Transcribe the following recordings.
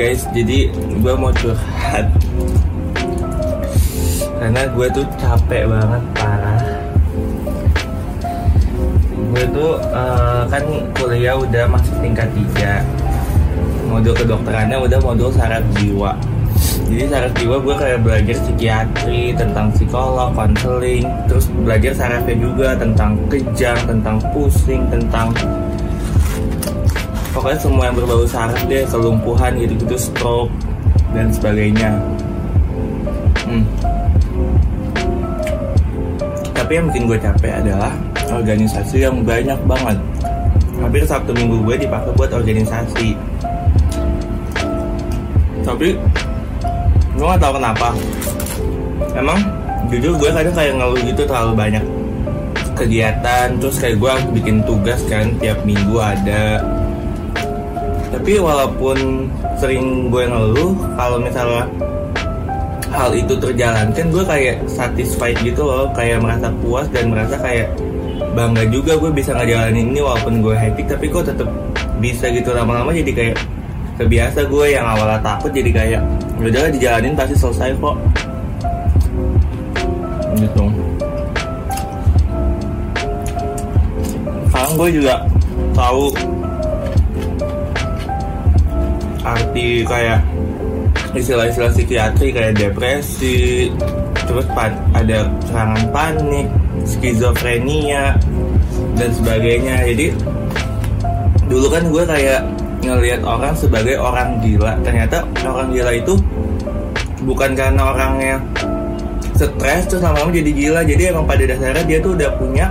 guys, jadi gue mau curhat. Karena gue tuh capek banget, parah. Gue tuh eh, kan kuliah udah masuk tingkat 3 Modul kedokterannya udah modul saraf jiwa. Jadi saraf jiwa gue kayak belajar psikiatri tentang psikolog, konseling, terus belajar sarafnya juga tentang kejang, tentang pusing, tentang pokoknya semua yang berbau saraf deh, kelumpuhan gitu-gitu, stroke dan sebagainya. Hmm. Tapi yang bikin gue capek adalah organisasi yang banyak banget. Hampir Sabtu Minggu gue dipakai buat organisasi. Tapi gue gak tau kenapa emang jujur gue kadang kayak ngeluh gitu terlalu banyak kegiatan terus kayak gue bikin tugas kan tiap minggu ada tapi walaupun sering gue ngeluh kalau misalnya hal itu terjalankan gue kayak satisfied gitu loh kayak merasa puas dan merasa kayak bangga juga gue bisa ngejalanin ini walaupun gue hectic tapi kok tetap bisa gitu lama-lama jadi kayak kebiasa gue yang awalnya takut jadi kayak udah dijalanin pasti selesai kok. Gitu. Sekarang gue juga tahu arti kayak istilah-istilah psikiatri kayak depresi terus ada serangan panik skizofrenia dan sebagainya. Jadi dulu kan gue kayak ngelihat orang sebagai orang gila. Ternyata orang gila itu bukan karena orangnya stres terus lama-lama jadi gila. Jadi emang pada dasarnya dia tuh udah punya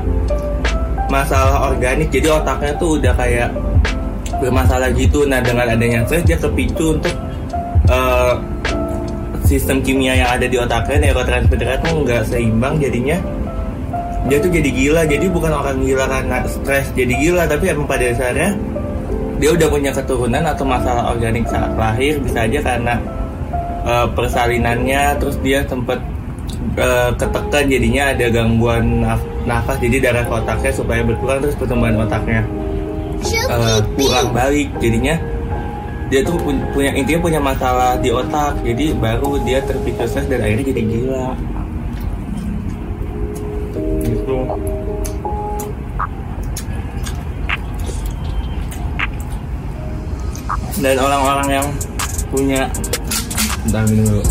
masalah organik. Jadi otaknya tuh udah kayak bermasalah gitu. Nah dengan adanya stres dia kepicu untuk uh, sistem kimia yang ada di otaknya neurotransmitternya tuh nggak seimbang jadinya. Dia tuh jadi gila. Jadi bukan orang gila karena stres jadi gila. Tapi emang pada dasarnya dia udah punya keturunan atau masalah organik saat lahir. Bisa aja karena uh, persalinannya. Terus dia sempat uh, ketekan jadinya ada gangguan naf nafas jadi darah otaknya supaya berkurang terus pertumbuhan otaknya uh, kurang balik jadinya dia tuh punya intinya punya masalah di otak jadi baru dia terpicu stres dan akhirnya jadi gila. Gitu. Dan orang-orang yang punya entah minum dulu.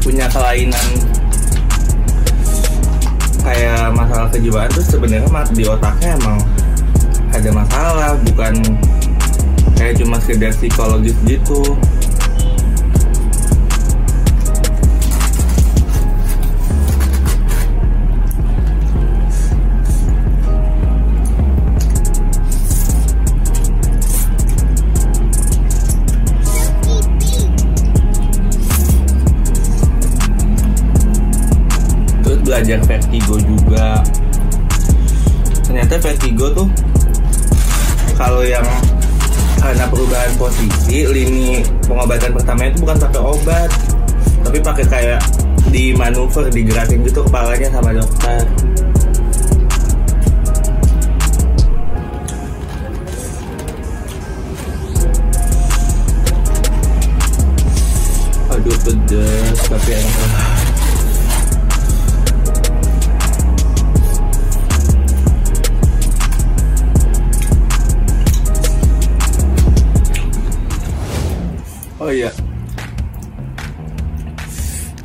Punya kelainan kayak masalah kejiwaan tuh sebenarnya di otaknya emang ada masalah bukan kayak cuma sekedar psikologis gitu belajar vertigo juga. Ternyata vertigo tuh kalau yang karena perubahan posisi lini pengobatan pertama itu bukan pakai obat tapi pakai kayak di manuver digerakin gitu kepalanya sama dokter. Aduh pedes tapi enak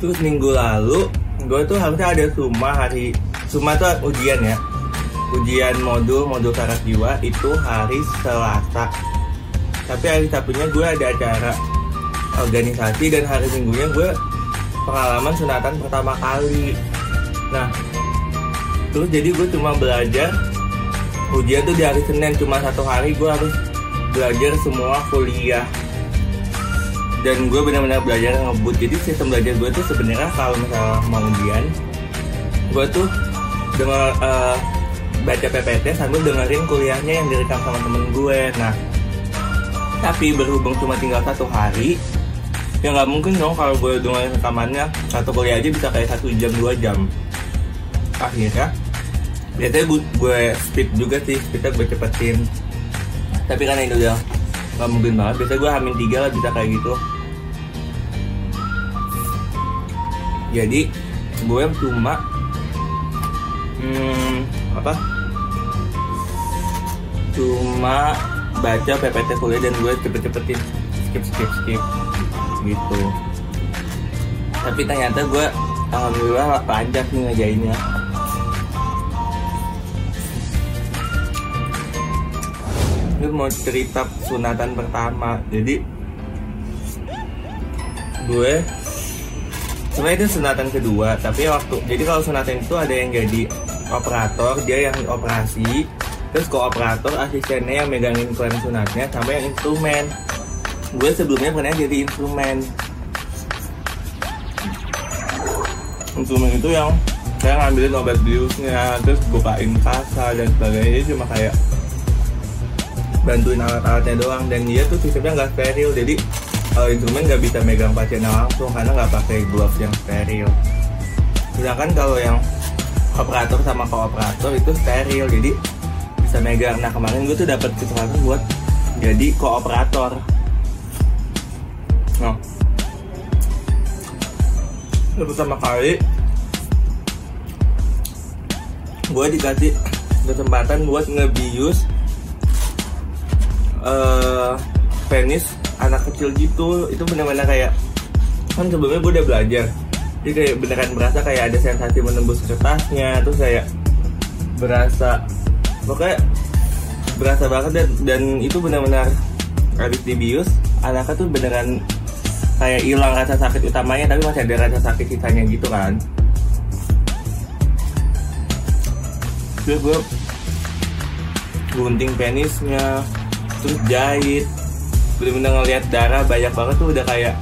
Terus minggu lalu gue tuh harusnya ada suma hari suma tuh ujian ya. Ujian modul modul saraf jiwa itu hari Selasa. Tapi hari Sabtunya gue ada acara organisasi dan hari Minggunya gue pengalaman sunatan pertama kali. Nah, terus jadi gue cuma belajar ujian tuh di hari Senin cuma satu hari gue harus belajar semua kuliah dan gue benar-benar belajar ngebut. Jadi sistem belajar gue tuh sebenarnya kalau misalnya mau ujian gue tuh dengar uh, baca PPT sambil dengerin kuliahnya yang direkam sama temen gue nah tapi berhubung cuma tinggal satu hari ya nggak mungkin dong kalau gue dengerin rekamannya. Satu kuliah aja bisa kayak satu jam dua jam. Akhirnya biasanya gue, gue speed juga sih kita gue cepetin. Tapi karena ini udah nggak mungkin banget biasanya gue hamin tiga lah bisa kayak gitu jadi gue cuma hmm, apa? Cuma baca PPT kuliah dan gue cepet-cepetin skip skip skip gitu. Tapi ternyata gue alhamdulillah lancar nih ngejainnya. Gue mau cerita sunatan pertama. Jadi gue sebenarnya itu sunatan kedua tapi waktu jadi kalau sunatan itu ada yang jadi operator dia yang operasi terus kooperator asistennya yang megangin klan sunatnya sama yang instrumen. Gue sebelumnya pernah jadi instrumen. Instrumen itu yang saya ngambilin obat biusnya terus bukain kasa dan sebagainya. Cuma kayak bantuin alat-alatnya doang dan dia tuh sistemnya nggak steril. Jadi uh, instrumen nggak bisa megang pasiennya langsung karena nggak pakai gloves yang steril. Sedangkan kalau yang operator sama kooperator itu steril jadi bisa megang. Nah kemarin gue tuh dapat kesempatan buat jadi kooperator. Nah. Itu pertama kali gue dikasih kesempatan buat ngebius uh, penis anak kecil gitu itu benar-benar kayak kan sebelumnya gue udah belajar. Jadi kayak beneran berasa kayak ada sensasi menembus kertasnya terus kayak berasa pokoknya berasa banget dan, dan itu benar-benar habis dibius anaknya tuh beneran kayak hilang rasa sakit utamanya tapi masih ada rasa sakit sisanya gitu kan. Terus gue gunting penisnya terus jahit bener-bener ngeliat darah banyak banget tuh udah kayak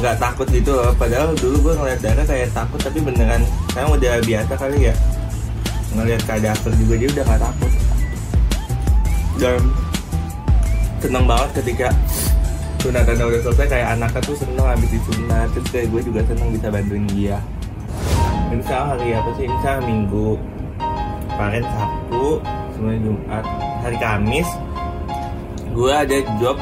nggak takut gitu loh. Padahal dulu gue ngeliat darah kayak takut tapi beneran sekarang udah biasa kali ya. Ngeliat kadaver juga dia udah nggak takut. Dan seneng banget ketika sunatan udah selesai kayak anaknya tuh seneng habis disunat. Terus kayak gue juga seneng bisa bantuin dia. Ini sekarang hari apa sih? Ini minggu. Kemarin sabtu sebenarnya jumat. Hari kamis gue ada job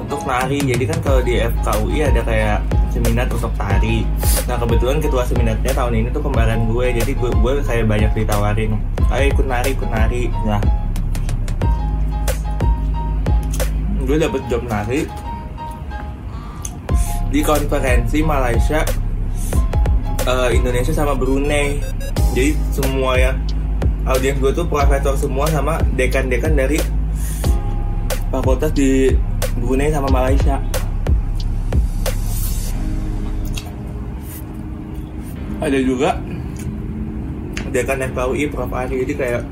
untuk nari jadi kan kalau di FKUI ada kayak seminar untuk tari. Nah kebetulan ketua seminarnya tahun ini tuh kembaran gue jadi gue, gue kayak banyak ditawarin ayo ikut nari ikut nari nah gue dapet job nari di konferensi Malaysia uh, Indonesia sama Brunei. Jadi semua ya audiens gue tuh profesor semua sama dekan-dekan dari fakultas di Brunei sama Malaysia. Ada juga dekan FKUI Prof Ari. Jadi kayak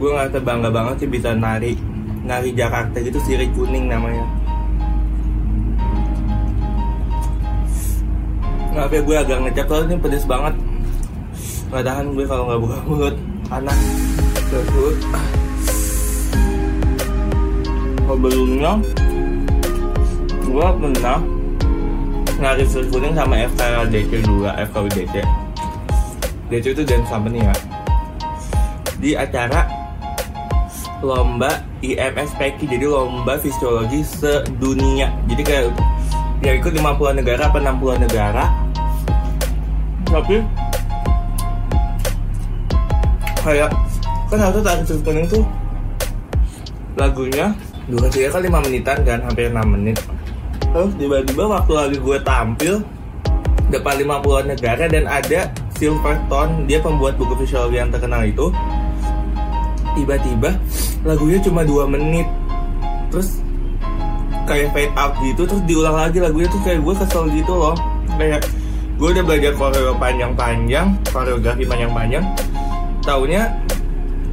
gue ngerasa bangga banget sih bisa nari nari Jakarta gitu sirih kuning namanya. Maaf ya gue agak ngecap soalnya ini pedes banget. Gak tahan gue kalau nggak buka mulut. Panas. Terus Sebelumnya Gue pernah Nari sirih kuning sama FKDC juga FKUDC DC itu dance company ya. Di acara lomba IMSPK jadi lomba fisiologi sedunia. Jadi kayak ya ikut 50 negara apa 60 negara. Tapi kayak kan harusnya tari sirip kuning tuh lagunya durasinya kan 5 menitan kan hampir 6 menit. Terus tiba-tiba waktu lagi gue tampil depan 50 negara dan ada Silverton dia pembuat buku visual yang terkenal itu. Tiba-tiba lagunya cuma dua menit. Terus kayak fade out gitu terus diulang lagi lagunya tuh kayak gue kesel gitu loh. Kayak gue udah belajar koreo panjang-panjang koreografi panjang-panjang. Taunya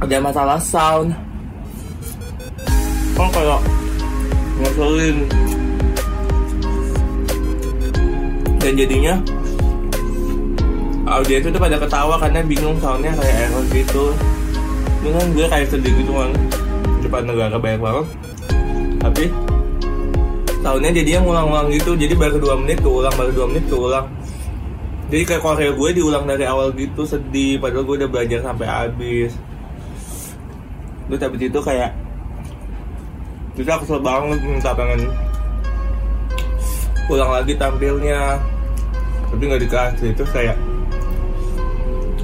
ada masalah sound kan kayak ngeselin dan jadinya audiens itu pada ketawa karena bingung soundnya kayak error gitu. Dengan gue kayak sedih gitu kan depan negara banyak banget. Tapi tahunnya jadinya ngulang-ngulang gitu. Jadi baru dua menit keulang baru dua menit keulang. Jadi kayak koreo gue diulang dari awal gitu sedih. Padahal gue udah belajar sampai habis. Terus habis itu kayak bisa kesel banget minta pengen ulang lagi tampilnya. Tapi nggak dikasih itu kayak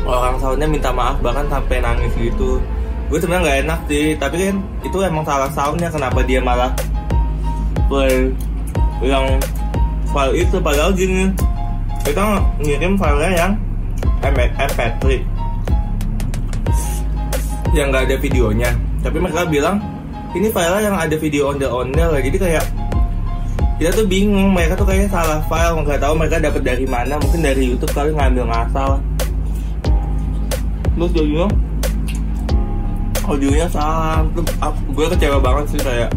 orang soundnya minta maaf bahkan sampai nangis gitu. Gue sebenarnya nggak enak sih tapi kan itu emang salah soundnya kenapa dia malah play yang file itu padahal gini kita ngirim filenya yang MP3 yang nggak ada videonya. Tapi mereka bilang ini file yang ada video ondel-ondel jadi kayak kita tuh bingung mereka tuh kayaknya salah file nggak tahu mereka dapat dari mana mungkin dari YouTube kali ngambil ngasal terus jadinya audionya salah terus gue kecewa banget sih kayak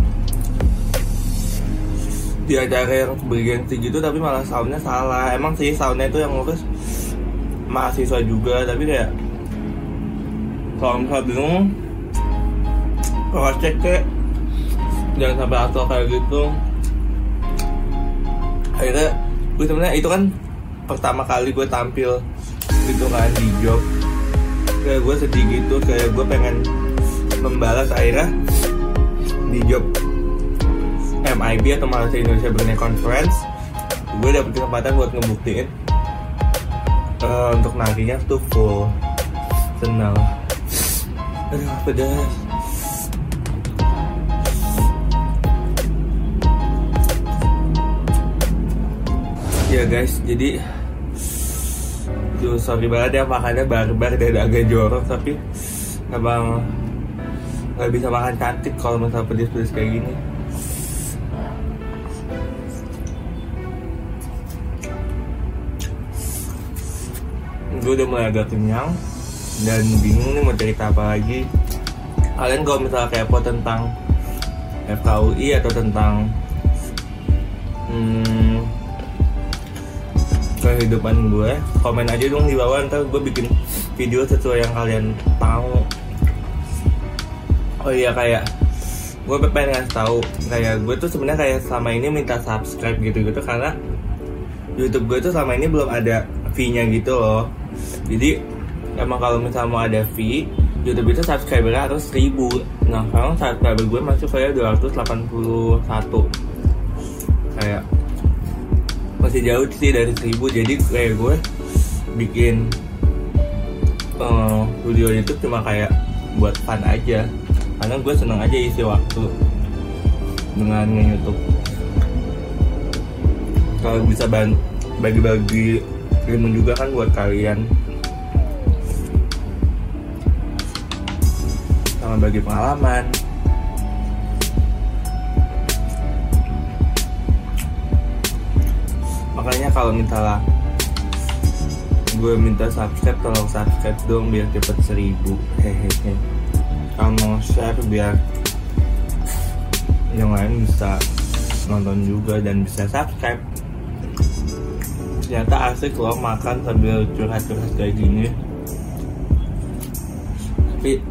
di acara yang bergengsi gitu tapi malah soundnya salah. Emang sih soundnya itu yang ngurus mahasiswa juga tapi kayak kalau misalnya bingung kalau cek jangan sampai asal kayak gitu. Akhirnya gue sebenarnya itu kan pertama kali gue tampil gitu kan di job. Kayak gue sedih gitu kayak gue pengen membalas. Akhirnya di job MIB atau Malaysia Indonesia Brunei Conference gue dapet kesempatan buat ngebuktiin uh, untuk nantinya tuh full. Senang aduh pedas ya guys jadi Duh, sorry banget ya makannya barbar dan agak jorok tapi emang nggak bisa makan cantik kalau misalnya pedes-pedes kayak gini. Gue udah mulai agak kenyang dan bingung nih mau cerita apa lagi. Kalian kalau misalnya kepo tentang FKUI atau tentang hmm, kehidupan gue komen aja dong di bawah ntar gue bikin video sesuai yang kalian tahu oh iya kayak gue pengen ngasih tahu kayak gue tuh sebenarnya kayak selama ini minta subscribe gitu gitu karena YouTube gue tuh selama ini belum ada fee-nya gitu loh. Jadi emang kalau misalnya mau ada fee YouTube itu subscribernya harus 1000 nah sekarang subscriber gue masuk kayak 281 kayak masih jauh sih dari 1000 jadi kayak gue bikin uh, video YouTube cuma kayak buat fun aja. Karena gue seneng aja isi waktu dengan YouTube kalau bisa bagi-bagi ilmu juga kan buat kalian. Sama bagi pengalaman makanya kalau mintalah gue minta subscribe tolong subscribe dong biar cepet seribu. Hehehe. Kalau mau share biar yang lain bisa nonton juga dan bisa subscribe. Ternyata asik loh makan sambil curhat-curhat kayak gini. Tapi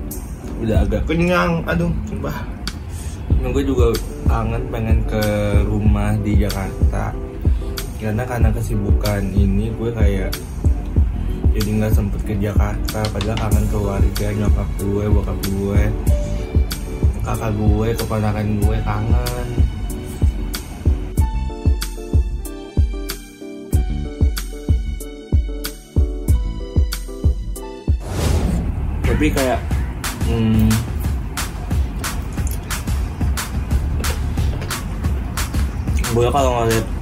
udah agak kenyang aduh sumpah. Gue juga kangen pengen ke rumah di Jakarta karena karena kesibukan ini gue kayak jadi nggak sempet ke Jakarta padahal kangen keluarga nyokap gue bokap gue kakak gue keponakan gue kangen. Tapi kayak hmm, gue kalau ngeliat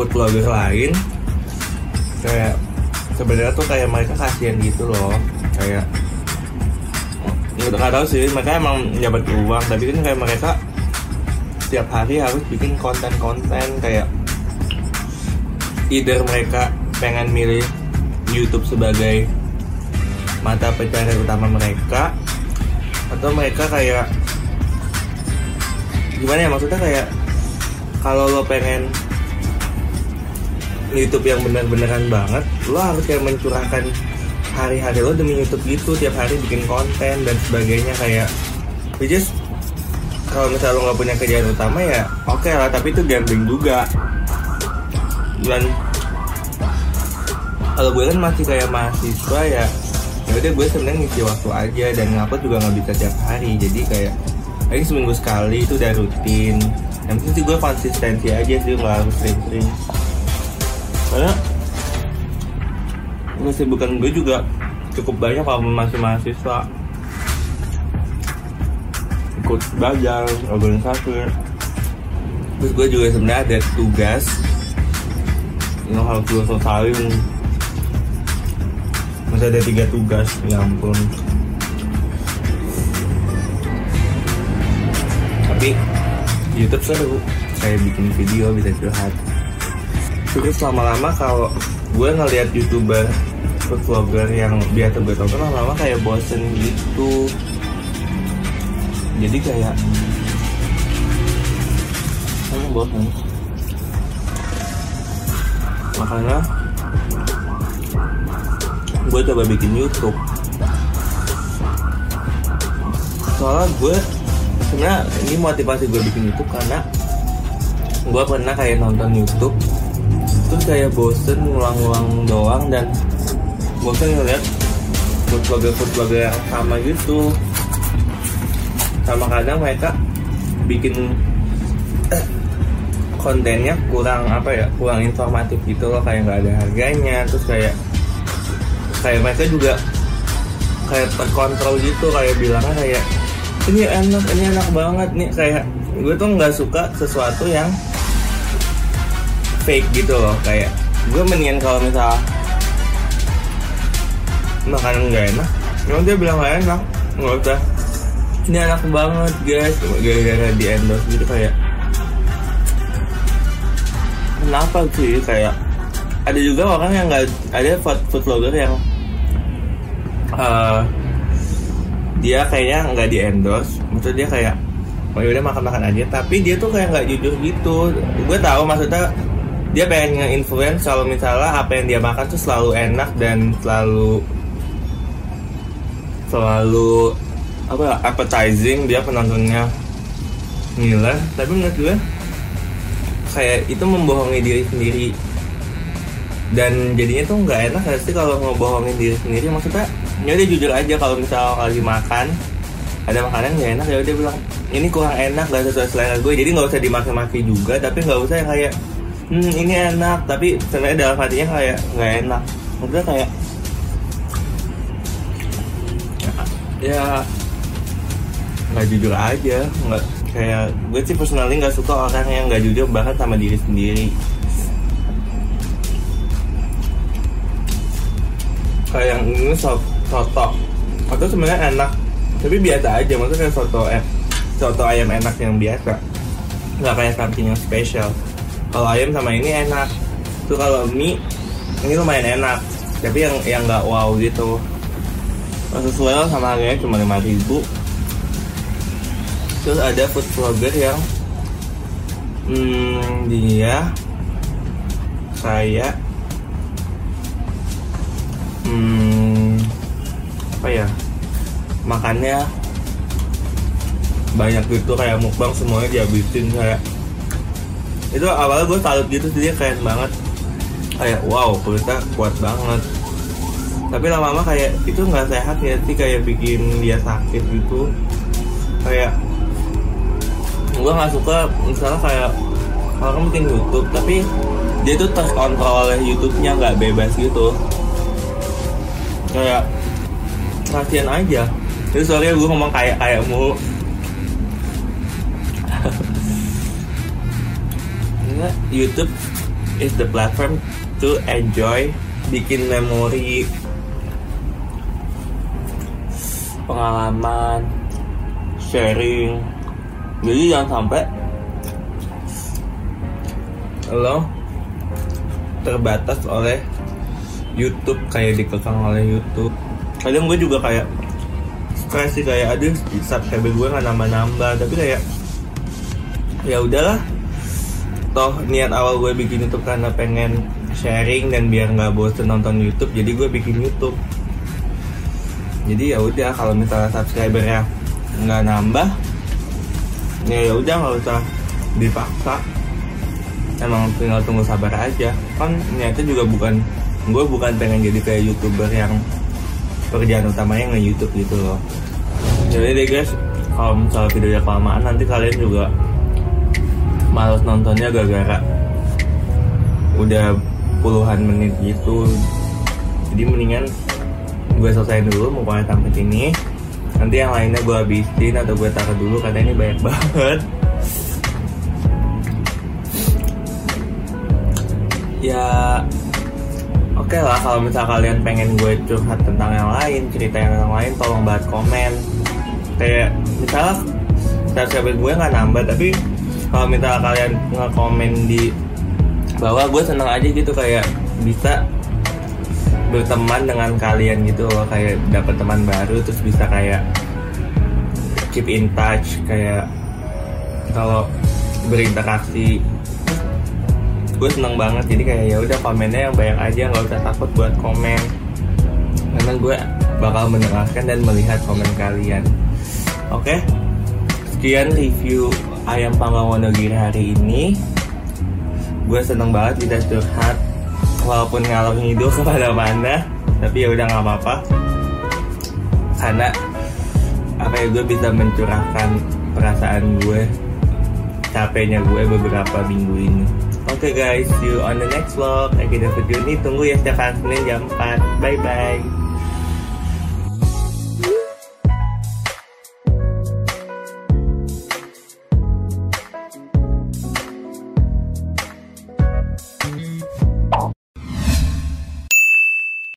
food vlogger lain kayak sebenarnya tuh kayak mereka kasihan gitu loh. Kayak nggak nggak tahu sih mereka emang dapat uang tapi kan kayak mereka setiap hari harus bikin konten-konten kayak either mereka pengen milih YouTube sebagai mata pencarian utama mereka atau mereka kayak gimana ya maksudnya kayak kalau lo pengen YouTube yang benar-beneran banget lo harus kayak mencurahkan hari-hari lo demi YouTube gitu tiap hari bikin konten dan sebagainya kayak which is kalau misalnya lo nggak punya kerjaan utama ya oke okay lah tapi itu gambling juga. Dan kalau gue kan masih kayak mahasiswa ya ya udah gue sebenarnya ngisi waktu aja dan ngupload juga nggak bisa tiap hari. Jadi kayak paling seminggu sekali itu udah rutin. Yang penting sih gue konsistensi aja sih nggak harus sering-sering karena kesibukan gue juga cukup banyak kalau masih mahasiswa. Ikut belajar organisasi. Terus gue juga sebenarnya ada tugas. Yang harus gue selesain masih ada tiga tugas ya ampun. Tapi YouTube seru. Kayak bikin video bisa curhat terus lama-lama kalau gue ngeliat youtuber food vlogger yang biasa gue tonton lama-lama kayak bosen gitu. Jadi kayak emang bosen? Makanya gue coba bikin YouTube. Soalnya gue sebenarnya ini motivasi gue bikin YouTube karena gue pernah kayak nonton YouTube kayak bosen ngulang-ngulang doang dan bosen ngeliat food vlogger food vlogger yang sama gitu. Sama kadang mereka bikin kontennya kurang apa ya kurang informatif gitu loh kayak nggak ada harganya. Terus kayak kayak mereka juga kayak terkontrol gitu kayak bilangnya kayak ini enak ini enak banget nih. Kayak gue tuh nggak suka sesuatu yang fake gitu loh. Kayak gue mendingan kalau misal makanan nggak enak emang dia bilang nggak enak nggak usah. Ini enak banget guys. Gara-gara di endorse gitu kayak kenapa sih? Kayak ada juga orang yang nggak ada food, food vlogger yang uh, dia kayaknya nggak di endorse. Maksud dia kayak oh udah makan makan aja. Tapi dia tuh kayak nggak jujur gitu. Gue tahu maksudnya dia pengen nge-influence kalau misalnya apa yang dia makan tuh selalu enak dan selalu selalu apa ya, appetizing dia penontonnya. Ngiler tapi menurut gue kayak itu membohongi diri sendiri. Dan jadinya tuh nggak enak gak sih kalau ngebohongin diri sendiri? Maksudnya ya udah jujur aja kalau misal lagi makan ada makanan nggak enak ya udah bilang ini kurang enak gak sesuai selera gue. Jadi nggak usah dimaki-maki juga tapi nggak usah yang kayak hmm ini enak tapi sebenarnya dalam hatinya kayak nggak enak. Maksudnya kayak ya nggak jujur aja. Nggak kayak gue sih personally nggak suka orang yang nggak jujur bahkan sama diri sendiri. Kayak ini so- soto. Atau sebenarnya enak tapi biasa aja. Maksudnya soto eh, soto ayam enak yang biasa. Nggak kayak something yang spesial kalau ayam sama ini enak. Tuh kalau mie ini lumayan enak. Tapi yang yang nggak wow gitu. Sesuai sama harganya cuma lima ribu. Terus ada food vlogger yang hmm, dia kayak hmm, apa ya makannya banyak gitu kayak mukbang semuanya dihabisin kayak itu awalnya gue salut gitu sih dia keren banget. Kayak wow kulitnya kuat banget. Tapi lama-lama kayak itu nggak sehat ya sih kayak bikin dia sakit gitu. Kayak gue nggak suka misalnya kayak orang bikin YouTube tapi dia tuh terkontrol oleh YouTube-nya nggak bebas gitu. Kayak kasihan aja. Jadi soalnya gue ngomong kayak kayak mulu YouTube is the platform to enjoy bikin memori pengalaman sharing. Jadi jangan sampai lo terbatas oleh YouTube kayak dikekang oleh YouTube. Kadang gue juga kayak stres sih kayak aduh subscriber gue nggak nambah-nambah. Tapi kayak ya udahlah toh niat awal gue bikin YouTube karena pengen sharing dan biar nggak bosen nonton YouTube jadi gue bikin YouTube. Jadi ya udah kalau misalnya subscribernya nggak nambah ya ya udah nggak usah dipaksa. Emang tinggal tunggu sabar aja. Kan niatnya juga bukan gue bukan pengen jadi kayak youtuber yang pekerjaan utamanya nge YouTube gitu loh. Jadi deh guys kalau misalnya videonya kelamaan nanti kalian juga males nontonnya gara-gara udah puluhan menit gitu. Jadi mendingan gue selesai dulu mau sampai sini nanti yang lainnya gue habisin atau gue taruh dulu karena ini banyak banget. Ya oke okay lah kalau misal kalian pengen gue curhat tentang yang lain cerita yang lain tolong banget komen. Kayak misalnya subscriber gue nggak nambah tapi kalau misalnya kalian nge-komen di bawah gue seneng aja gitu kayak bisa berteman dengan kalian gitu loh kayak dapat teman baru terus bisa kayak keep in touch kayak kalau berinteraksi. Gue seneng banget jadi kayak ya udah komennya yang banyak aja nggak usah takut buat komen. Karena gue bakal mendengarkan dan melihat komen kalian. Oke? okay? Sekian review ayam panggang Wonogiri hari ini gue seneng banget bisa curhat walaupun ngalor ngidul kepada mana tapi ya udah nggak apa-apa karena apa ya gue bisa mencurahkan perasaan gue capeknya gue beberapa minggu ini Oke okay guys, see you on the next vlog. Ada video ini tunggu ya setiap hari Senin jam 4. Bye bye.